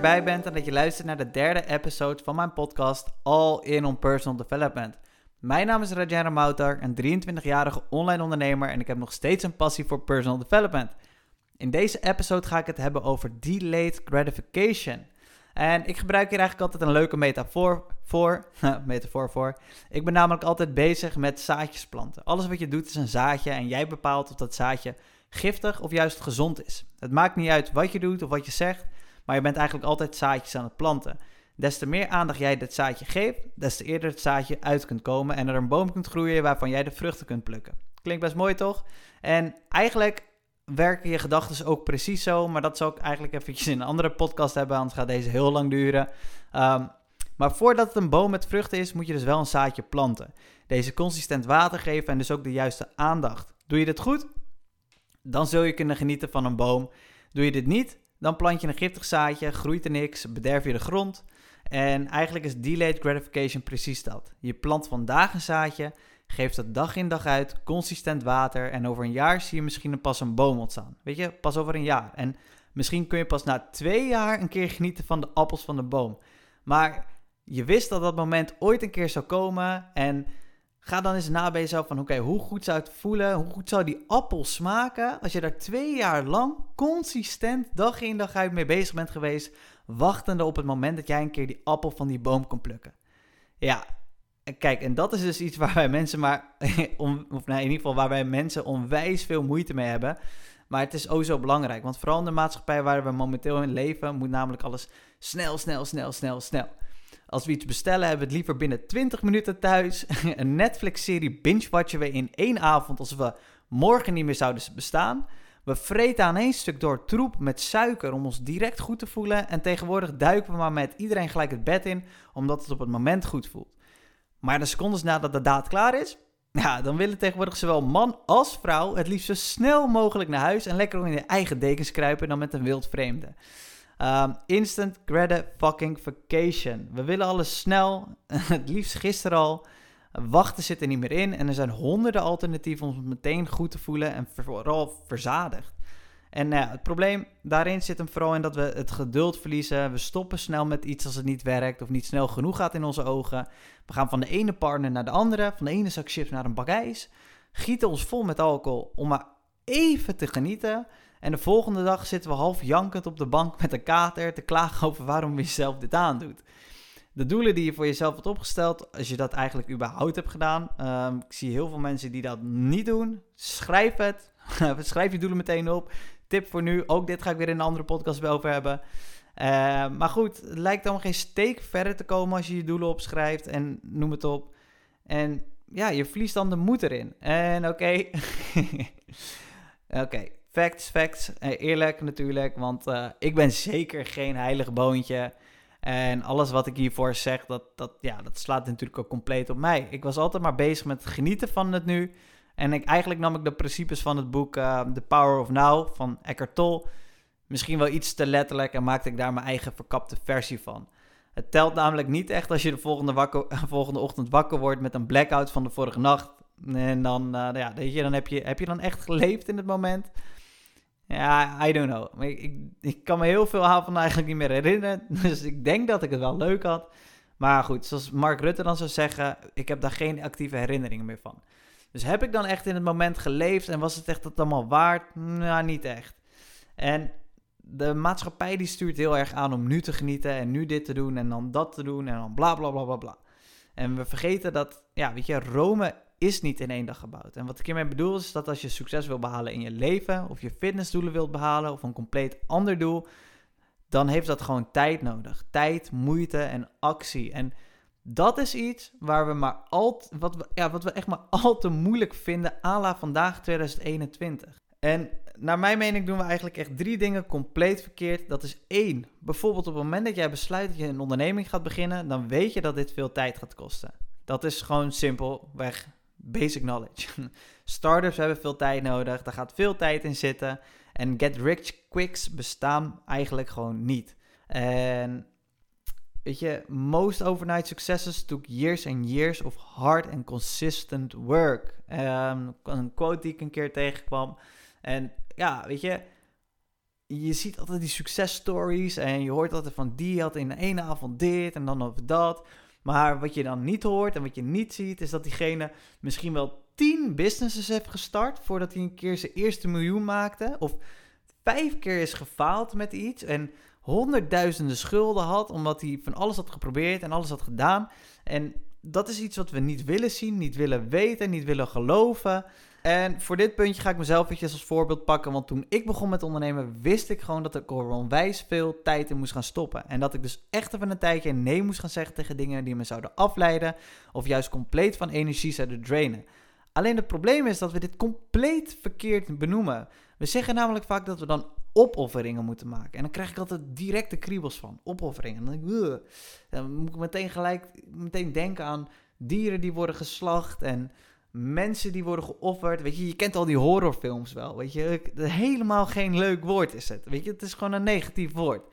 bij bent en dat je luistert naar de derde episode van mijn podcast All In On Personal Development. Mijn naam is Rajan Moutar, een 23-jarige online ondernemer en ik heb nog steeds een passie voor personal development. In deze episode ga ik het hebben over delayed gratification. En ik gebruik hier eigenlijk altijd een leuke metafoor voor. metafoor voor. Ik ben namelijk altijd bezig met zaadjes planten. Alles wat je doet is een zaadje en jij bepaalt of dat zaadje giftig of juist gezond is. Het maakt niet uit wat je doet of wat je zegt, maar je bent eigenlijk altijd zaadjes aan het planten. Des te meer aandacht jij dit zaadje geeft, des te eerder het zaadje uit kunt komen en er een boom kunt groeien waarvan jij de vruchten kunt plukken. Klinkt best mooi toch? En eigenlijk werken je gedachten ook precies zo, maar dat zal ik eigenlijk eventjes in een andere podcast hebben, anders gaat deze heel lang duren. Ehm, maar voordat het een boom met vruchten is, moet je dus wel een zaadje planten. Deze consistent water geven en dus ook de juiste aandacht. Doe je dit goed? Dan zul je kunnen genieten van een boom. Doe je dit niet, dan plant je een giftig zaadje, groeit er niks, bederf je de grond. En eigenlijk is delayed gratification precies dat. Je plant vandaag een zaadje, geeft het dag in dag uit, consistent water en over een jaar zie je misschien pas een boom ontstaan. Weet je, pas over een jaar. En misschien kun je pas na twee jaar een keer genieten van de appels van de boom. Maar je wist dat dat moment ooit een keer zou komen en Ga dan eens na bij van, oké, hoe goed zou het voelen? Hoe goed zou die appel smaken als je daar twee jaar lang consistent dag in dag uit mee bezig bent geweest, wachtende op het moment dat jij een keer die appel van die boom kon plukken? Ja, kijk, en dat is dus iets waar wij mensen maar, of nou, in ieder geval waar wij mensen onwijs veel moeite mee hebben. Maar het is ook zo belangrijk, want vooral in de maatschappij waar we momenteel in leven, moet namelijk alles snel, snel, snel, snel, snel. Als we iets bestellen, hebben we het liever binnen 20 minuten thuis. een Netflix-serie binge-watchen we in één avond als we morgen niet meer zouden bestaan. We vreten aan één stuk door troep met suiker om ons direct goed te voelen. En tegenwoordig duiken we maar met iedereen gelijk het bed in, omdat het op het moment goed voelt. Maar de secondes nadat de daad klaar is, ja, dan willen tegenwoordig zowel man als vrouw het liefst zo snel mogelijk naar huis en lekker in je eigen dekens kruipen dan met een wild vreemde. Um, instant gratification. We willen alles snel, het liefst gisteren al. Wachten zit er niet meer in en er zijn honderden alternatieven om het meteen goed te voelen en vooral verzadigd. En uh, het probleem daarin zit hem vooral in dat we het geduld verliezen. We stoppen snel met iets als het niet werkt of niet snel genoeg gaat in onze ogen. We gaan van de ene partner naar de andere, van de ene zak chips naar een bak ijs. Gieten ons vol met alcohol om maar even te genieten. En de volgende dag zitten we half jankend op de bank met een kater te klagen over waarom je jezelf dit aandoet. De doelen die je voor jezelf hebt opgesteld, als je dat eigenlijk überhaupt hebt gedaan. Um, ik zie heel veel mensen die dat niet doen. Schrijf het. Schrijf je doelen meteen op. Tip voor nu. Ook dit ga ik weer in een andere podcast over hebben. Uh, maar goed, het lijkt dan geen steek verder te komen als je je doelen opschrijft en noem het op. En ja, je verliest dan de moed erin. En oké. oké, Facts, facts. Eh, eerlijk natuurlijk, want uh, ik ben zeker geen heilig boontje. En alles wat ik hiervoor zeg, dat, dat, ja, dat slaat natuurlijk ook compleet op mij. Ik was altijd maar bezig met genieten van het nu. En ik, eigenlijk nam ik de principes van het boek uh, The Power of Now van Eckhart Tolle misschien wel iets te letterlijk en maakte ik daar mijn eigen verkapte versie van. Het telt namelijk niet echt als je de volgende, volgende ochtend wakker wordt met een blackout van de vorige nacht. En dan, ja, je, dan heb, je, heb je dan echt geleefd in het moment. Ja, I don't know. Ik, ik, kan me heel veel van eigenlijk niet meer herinneren. Dus ik denk dat ik het wel leuk had. Maar goed, zoals Mark Rutte dan zou zeggen, ik heb daar geen actieve herinneringen meer van. Dus heb ik dan echt in het moment geleefd en was het echt dat allemaal waard? Nou, niet echt. En de maatschappij die stuurt heel erg aan om nu te genieten en nu dit te doen en dan dat te doen en dan bla bla bla bla bla. En we vergeten dat, ja, weet je, Rome is niet in één dag gebouwd. En wat ik hiermee bedoel is dat als je succes wil behalen in je leven, of je fitnessdoelen wilt behalen, of een compleet ander doel, dan heeft dat gewoon tijd nodig. Tijd, moeite en actie. En dat is iets waar we maar al, wat we, ja, wat we echt maar al te moeilijk vinden, à la vandaag 2021. En naar mijn mening doen we eigenlijk echt drie dingen compleet verkeerd. Dat is één, bijvoorbeeld op het moment dat jij besluit dat je een onderneming gaat beginnen, dan weet je dat dit veel tijd gaat kosten. Dat is gewoon simpelweg basic knowledge. Startups hebben veel tijd nodig, daar gaat veel tijd in zitten. En get rich quicks bestaan eigenlijk gewoon niet. En weet je, most overnight successes took years and years of hard and consistent work. Um, een quote die ik een keer tegenkwam. En ja, weet je, je ziet altijd die successtories en je hoort altijd van die had in de ene avond dit en dan over dat. Maar wat je dan niet hoort en wat je niet ziet, is dat diegene misschien wel tien businesses heeft gestart voordat hij een keer zijn eerste miljoen maakte. Of vijf keer is gefaald met iets en honderdduizenden schulden had, omdat hij van alles had geprobeerd en alles had gedaan. En dat is iets wat we niet willen zien, niet willen weten, niet willen geloven. En voor dit puntje ga ik mezelf eventjes als voorbeeld pakken. Want toen ik begon met ondernemen, wist ik gewoon dat ik er onwijs veel tijd in moest gaan stoppen. En dat ik dus echt even een tijdje nee moest gaan zeggen tegen dingen die me zouden afleiden. Of juist compleet van energie zouden drainen. Alleen het probleem is dat we dit compleet verkeerd benoemen. We zeggen namelijk vaak dat we dan opofferingen moeten maken. En dan krijg ik altijd directe kriebels van. Opofferingen. Dan, denk ik, dan moet ik meteen gelijk meteen denken aan dieren die worden geslacht en mensen die worden geofferd. Weet je, je kent al die horrorfilms wel. Weet je, helemaal geen leuk woord is het. Weet je, het is gewoon een negatief woord.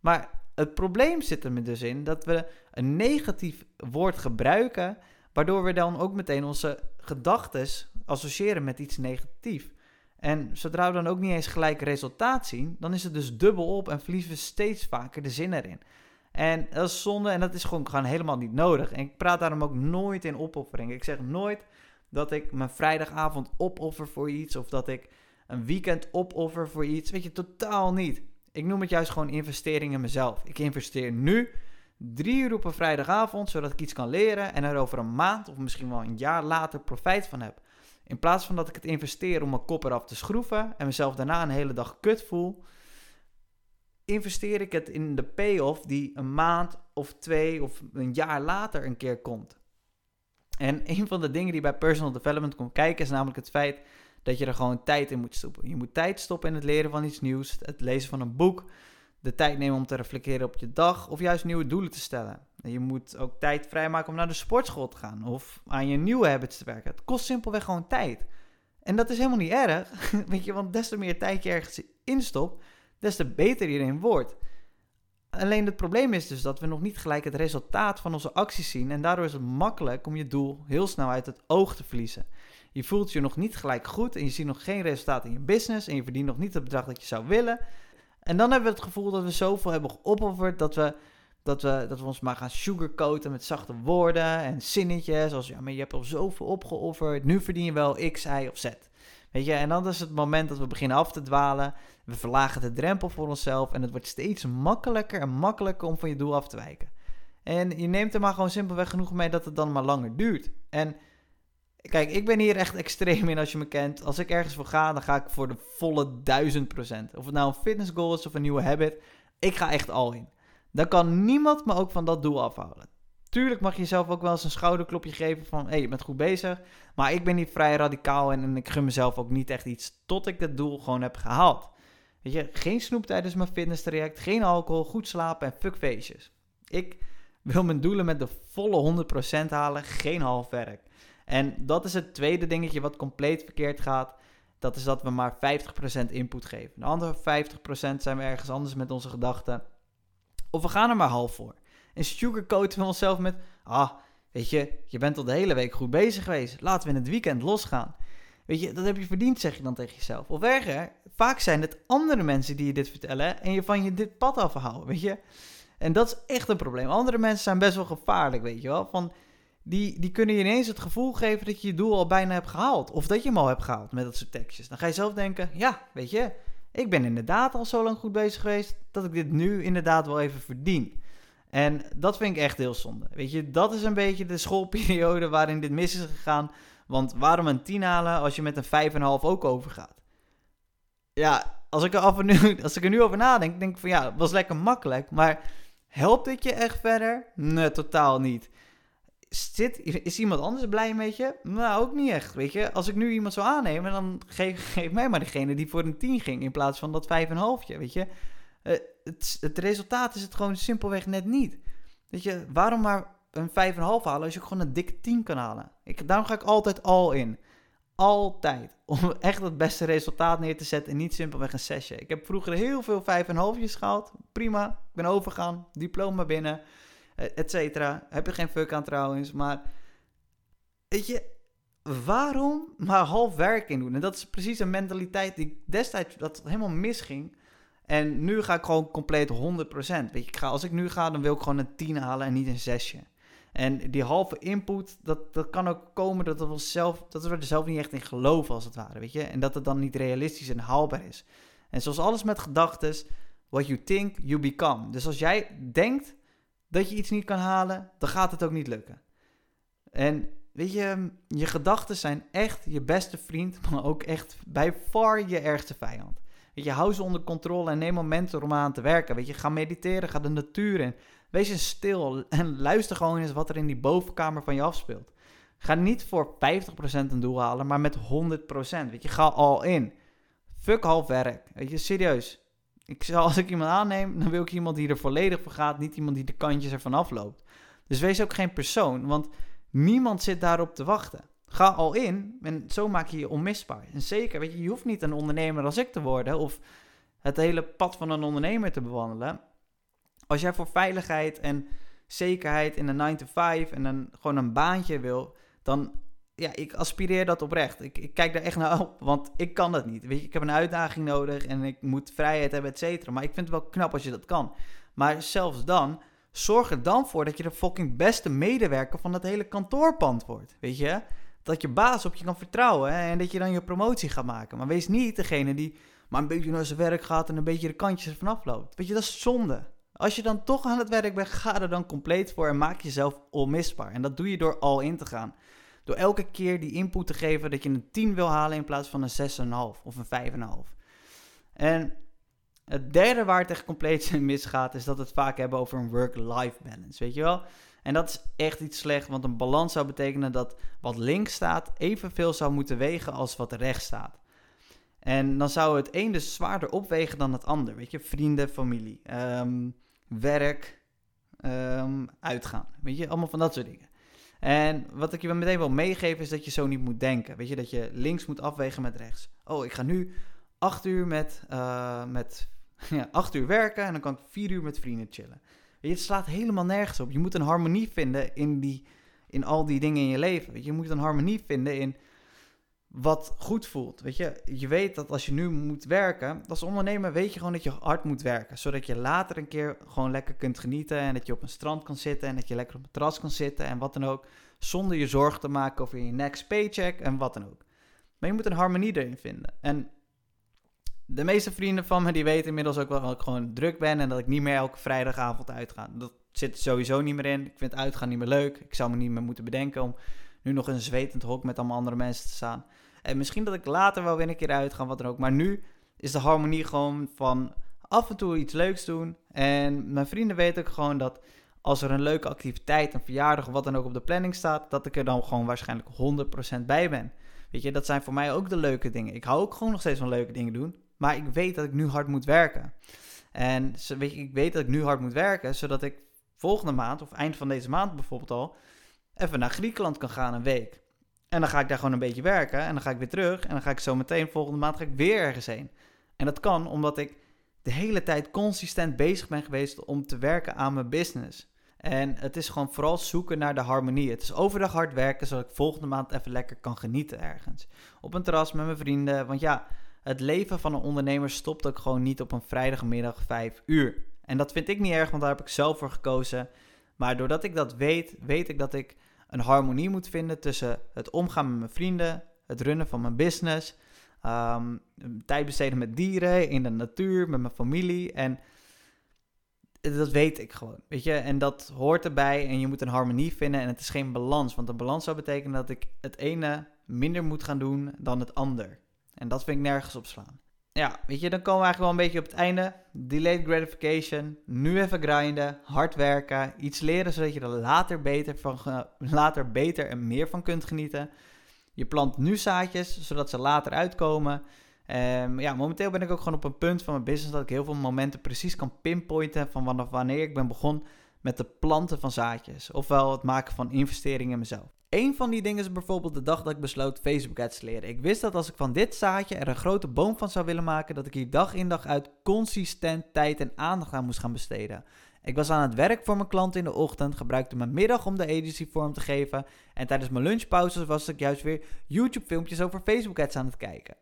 Maar het probleem zit er dus in dat we een negatief woord gebruiken, waardoor we dan ook meteen onze gedachten associëren met iets negatiefs. En zodra we dan ook niet eens gelijk resultaat zien, dan is het dus dubbel op en verliezen we steeds vaker de zin erin. En dat is zonde en dat is gewoon, gewoon helemaal niet nodig. En ik praat daarom ook nooit in opoffering. Ik zeg nooit dat ik mijn vrijdagavond opoffer voor iets of dat ik een weekend opoffer voor iets. Weet je, totaal niet. Ik noem het juist gewoon investering in mezelf. Ik investeer nu drie uur op een vrijdagavond, zodat ik iets kan leren en er over een maand of misschien wel een jaar later profijt van heb. In plaats van dat ik het investeer om mijn kop eraf te schroeven en mezelf daarna een hele dag kut voel, investeer ik het in de payoff die een maand of twee of een jaar later een keer komt. En een van de dingen die bij personal development komt kijken is namelijk het feit dat je er gewoon tijd in moet stoppen. Je moet tijd stoppen in het leren van iets nieuws, het lezen van een boek, de tijd nemen om te reflecteren op je dag of juist nieuwe doelen te stellen. En je moet ook tijd vrijmaken om naar de sportschool te gaan of aan je nieuwe habits te werken. Het kost simpelweg gewoon tijd. En dat is helemaal niet erg, weet je, want des te meer tijd je ergens instopt, des te beter je erin wordt. Alleen het probleem is dus dat we nog niet gelijk het resultaat van onze acties zien. En daardoor is het makkelijk om je doel heel snel uit het oog te verliezen. Je voelt je nog niet gelijk goed en je ziet nog geen resultaat in je business. En je verdient nog niet het bedrag dat je zou willen. En dan hebben we het gevoel dat we zoveel hebben geopofferd dat we, dat we, dat we ons maar gaan sugarcoaten met zachte woorden en zinnetjes. Als ja, maar je hebt al zoveel opgeofferd. Nu verdien je wel X, Y of Z. Weet je, en dan is het moment dat we beginnen af te dwalen. We verlagen de drempel voor onszelf en het wordt steeds makkelijker en makkelijker om van je doel af te wijken. En je neemt er maar gewoon simpelweg genoeg mee dat het dan maar langer duurt. En kijk, ik ben hier echt extreem in als je me kent. Als ik ergens voor ga, dan ga ik voor de volle duizend procent. Of het nou een fitness goal is of een nieuwe habit, ik ga echt al in. Dan kan niemand me ook van dat doel afhouden. Tuurlijk mag je jezelf ook wel eens een schouderklopje geven van... hé, hey, je bent goed bezig. Maar ik ben niet vrij radicaal en, ik gun mezelf ook niet echt iets... tot ik het doel gewoon heb gehaald. Weet je, geen snoep tijdens mijn fitness traject, geen alcohol, goed slapen en fuck feestjes. Ik wil mijn doelen met de volle 100% halen, geen half werk. En dat is het tweede dingetje wat compleet verkeerd gaat. Dat is dat we maar 50% input geven. De andere 50% zijn we ergens anders met onze gedachten. Of we gaan er maar half voor. En sugarcoaten we onszelf met... Ah, weet je, je bent al de hele week goed bezig geweest. Laten we in het weekend losgaan. Weet je, dat heb je verdiend, zeg je dan tegen jezelf. Of erger, vaak zijn het andere mensen die je dit vertellen en je van je dit pad afhouden, weet je. En dat is echt een probleem. Andere mensen zijn best wel gevaarlijk, weet je wel. Van, die, die kunnen je ineens het gevoel geven dat je je doel al bijna hebt gehaald. Of dat je hem al hebt gehaald met dat soort tekstjes. Dan ga je zelf denken, ja, weet je, ik ben inderdaad al zo lang goed bezig geweest dat ik dit nu inderdaad wel even verdien. En dat vind ik echt heel zonde. Weet je, dat is een beetje de schoolperiode waarin dit mis is gegaan. Want waarom een 10 halen als je met een 5,5 ook overgaat? Ja, als ik, er af en nu, als ik er nu over nadenk, denk ik van ja, het was lekker makkelijk. Maar helpt dit je echt verder? Nee, totaal niet. Zit, is iemand anders blij met je? Nou, ook niet echt, weet je. Als ik nu iemand zou aannemen, dan geef, geef mij maar degene die voor een 10 ging in plaats van dat 5,5, weet je. Uh, het, het resultaat is het gewoon simpelweg net niet. Weet je, waarom maar een 5,5 halen als je gewoon een dikke 10 kan halen? Ik, daarom ga ik altijd al in. Altijd. Om echt het beste resultaat neer te zetten en niet simpelweg een sessie. Ik heb vroeger heel veel 5,5's gehaald. Prima. Ik ben overgegaan. Diploma binnen. Et cetera. Heb je geen fuck aan trouwens. Maar weet je, waarom maar half werk in doen? En dat is precies een mentaliteit die destijds dat helemaal misging. En nu ga ik gewoon compleet 100%. Weet je, ik ga, als ik nu ga, dan wil ik gewoon een 10 halen en niet een 6. En die halve input, dat, dat kan ook komen dat, we zelf, dat we er zelf niet echt in geloven, als het ware. Weet je? En dat het dan niet realistisch en haalbaar is. En zoals alles met gedachten, what you think, you become. Dus als jij denkt dat je iets niet kan halen, dan gaat het ook niet lukken. En weet je, je gedachten zijn echt je beste vriend, maar ook echt bij far je ergste vijand. Weet je, hou ze onder controle en neem momenten om aan te werken. Weet je, ga mediteren, ga de natuur in. Wees stil en luister gewoon eens wat er in die bovenkamer van je afspeelt. Ga niet voor 50% een doel halen, maar met 100%. Weet je, ga al in. Fuck half werk. Weet je, serieus. Ik zal, als ik iemand aanneem, dan wil ik iemand die er volledig voor gaat, niet iemand die de kantjes ervan afloopt. Dus wees ook geen persoon, want niemand zit daarop te wachten. Ga al in en zo maak je je onmisbaar. En zeker, weet je, je hoeft niet een ondernemer als ik te worden of het hele pad van een ondernemer te bewandelen. Als jij voor veiligheid en zekerheid in een 9 to 5 en een, gewoon een baantje wil, dan ja, ik aspireer dat oprecht. Ik, ik kijk daar echt naar op, want ik kan dat niet. Weet je, ik heb een uitdaging nodig en ik moet vrijheid hebben, et cetera. Maar ik vind het wel knap als je dat kan. Maar zelfs dan, zorg er dan voor dat je de fucking beste medewerker van het hele kantoorpand wordt. Weet je? Dat je baas op je kan vertrouwen en dat je dan je promotie gaat maken. Maar wees niet degene die maar een beetje naar zijn werk gaat en een beetje de kantjes ervan afloopt. Weet je, dat is zonde. Als je dan toch aan het werk bent, ga er dan compleet voor en maak jezelf onmisbaar. En dat doe je door al in te gaan. Door elke keer die input te geven dat je een 10 wil halen in plaats van een 6,5 of een 5,5. En het derde waar het echt compleet misgaat, is dat we het vaak hebben over een work-life balance. Weet je wel? En dat is echt iets slecht, want een balans zou betekenen dat wat links staat evenveel zou moeten wegen als wat rechts staat. En dan zou het een dus zwaarder opwegen dan het ander. Weet je, vrienden, familie, um, werk, um, uitgaan. Weet je, allemaal van dat soort dingen. En wat ik je meteen wil meegeven is dat je zo niet moet denken. Weet je, dat je links moet afwegen met rechts. Oh, ik ga nu acht uur met, uh, met ja, acht uur werken en dan kan ik vier uur met vrienden chillen. Het slaat helemaal nergens op. Je moet een harmonie vinden in, die, in al die dingen in je leven. Je, moet een harmonie vinden in wat goed voelt. Weet je, je weet dat als je nu moet werken, als ondernemer weet je gewoon dat je hard moet werken. Zodat je later een keer gewoon lekker kunt genieten en dat je op een strand kan zitten en dat je lekker op een terras kan zitten en wat dan ook. Zonder je zorgen te maken over je next paycheck en wat dan ook. Maar je moet een harmonie erin vinden. En de meeste vrienden van me die weten inmiddels ook wel dat ik gewoon druk ben en dat ik niet meer elke vrijdagavond uitga. Dat zit sowieso niet meer in. Ik vind uitgaan niet meer leuk. Ik zou me niet meer moeten bedenken om nu nog een zwetend hok met allemaal andere mensen te staan. En misschien dat ik later wel weer een keer uit ga, wat dan ook. Maar nu is de harmonie gewoon van af en toe iets leuks doen. En mijn vrienden weten ook gewoon dat als er een leuke activiteit, een verjaardag of wat dan ook op de planning staat, dat ik er dan gewoon waarschijnlijk 100% bij ben. Weet je, dat zijn voor mij ook de leuke dingen. Ik hou ook gewoon nog steeds van leuke dingen doen. Maar ik weet dat ik nu hard moet werken. En ik weet dat ik nu hard moet werken, zodat ik volgende maand of eind van deze maand bijvoorbeeld al even naar Griekenland kan gaan een week. En dan ga ik daar gewoon een beetje werken en dan ga ik weer terug en dan ga ik zo meteen volgende maand ga ik weer ergens heen. En dat kan omdat ik de hele tijd consistent bezig ben geweest om te werken aan mijn business. En het is gewoon vooral zoeken naar de harmonie. Het is overdag hard werken, zodat ik volgende maand even lekker kan genieten ergens. Op een terras met mijn vrienden. Want ja, het leven van een ondernemer stopt ook gewoon niet op een vrijdagmiddag 5 uur. En dat vind ik niet erg, want daar heb ik zelf voor gekozen. Maar doordat ik dat weet, weet ik dat ik een harmonie moet vinden tussen het omgaan met mijn vrienden, het runnen van mijn business, um, tijd besteden met dieren, in de natuur, met mijn familie. En dat weet ik gewoon, weet je. En dat hoort erbij en je moet een harmonie vinden en het is geen balans. Want een balans zou betekenen dat ik het ene minder moet gaan doen dan het ander. En dat vind ik nergens op slaan. Ja, weet je, dan komen we eigenlijk wel een beetje op het einde. Delayed gratification, nu even grinden, hard werken, iets leren zodat je er later beter, van, later beter en meer van kunt genieten. Je plant nu zaadjes, zodat ze later uitkomen. Um, ja, momenteel ben ik ook gewoon op een punt van mijn business dat ik heel veel momenten precies kan pinpointen van wanneer ik ben begonnen met het planten van zaadjes. Ofwel het maken van investeringen in mezelf. Een van die dingen is bijvoorbeeld de dag dat ik besloot Facebook ads te leren. Ik wist dat als ik van dit zaadje er een grote boom van zou willen maken, dat ik hier dag in dag uit consistent tijd en aandacht aan moest gaan besteden. Ik was aan het werk voor mijn klant in de ochtend, gebruikte mijn middag om de agency vorm te geven en tijdens mijn lunchpauzes was ik juist weer YouTube filmpjes over Facebook ads aan het kijken.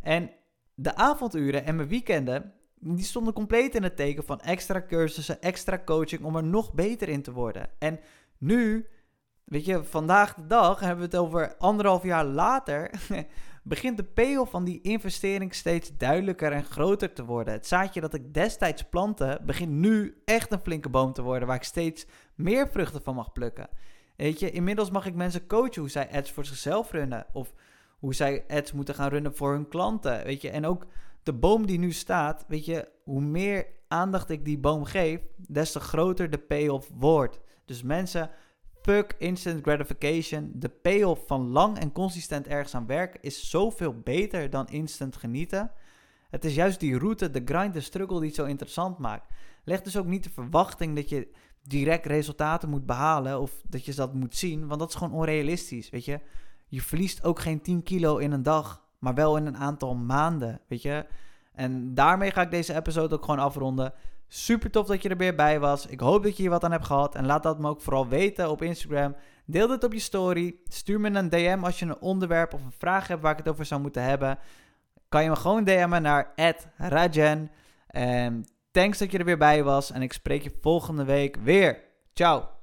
En de avonduren en mijn weekenden die stonden compleet in het teken van extra cursussen, extra coaching om er nog beter in te worden. En nu, weet je, vandaag de dag hebben we het over anderhalf jaar later. begint de payoff van die investering steeds duidelijker en groter te worden. Het zaadje dat ik destijds plantte, begint nu echt een flinke boom te worden waar ik steeds meer vruchten van mag plukken. Weet je, inmiddels mag ik mensen coachen hoe zij ads voor zichzelf runnen. Of hoe zij ads moeten gaan runnen voor hun klanten. Weet je, en ook de boom die nu staat, weet je, hoe meer aandacht ik die boom geef, des te groter de payoff wordt. Dus mensen, fuck instant gratification. De payoff van lang en consistent ergens aan werken is zoveel beter dan instant genieten. Het is juist die route, de grind, de struggle die het zo interessant maakt. Leg dus ook niet de verwachting dat je direct resultaten moet behalen of dat je dat moet zien, want dat is gewoon onrealistisch, weet je. Je verliest ook geen 10 kilo in een dag, maar wel in een aantal maanden, weet je. En daarmee ga ik deze episode ook gewoon afronden. Super tof dat je er weer bij was. Ik hoop dat je hier wat aan hebt gehad. En laat dat me ook vooral weten op Instagram. Deel dit op je story. Stuur me een DM als je een onderwerp of een vraag hebt waar ik het over zou moeten hebben. Kan je me gewoon DM'en naar Rajen. En thanks dat je er weer bij was. En ik spreek je volgende week weer. Ciao.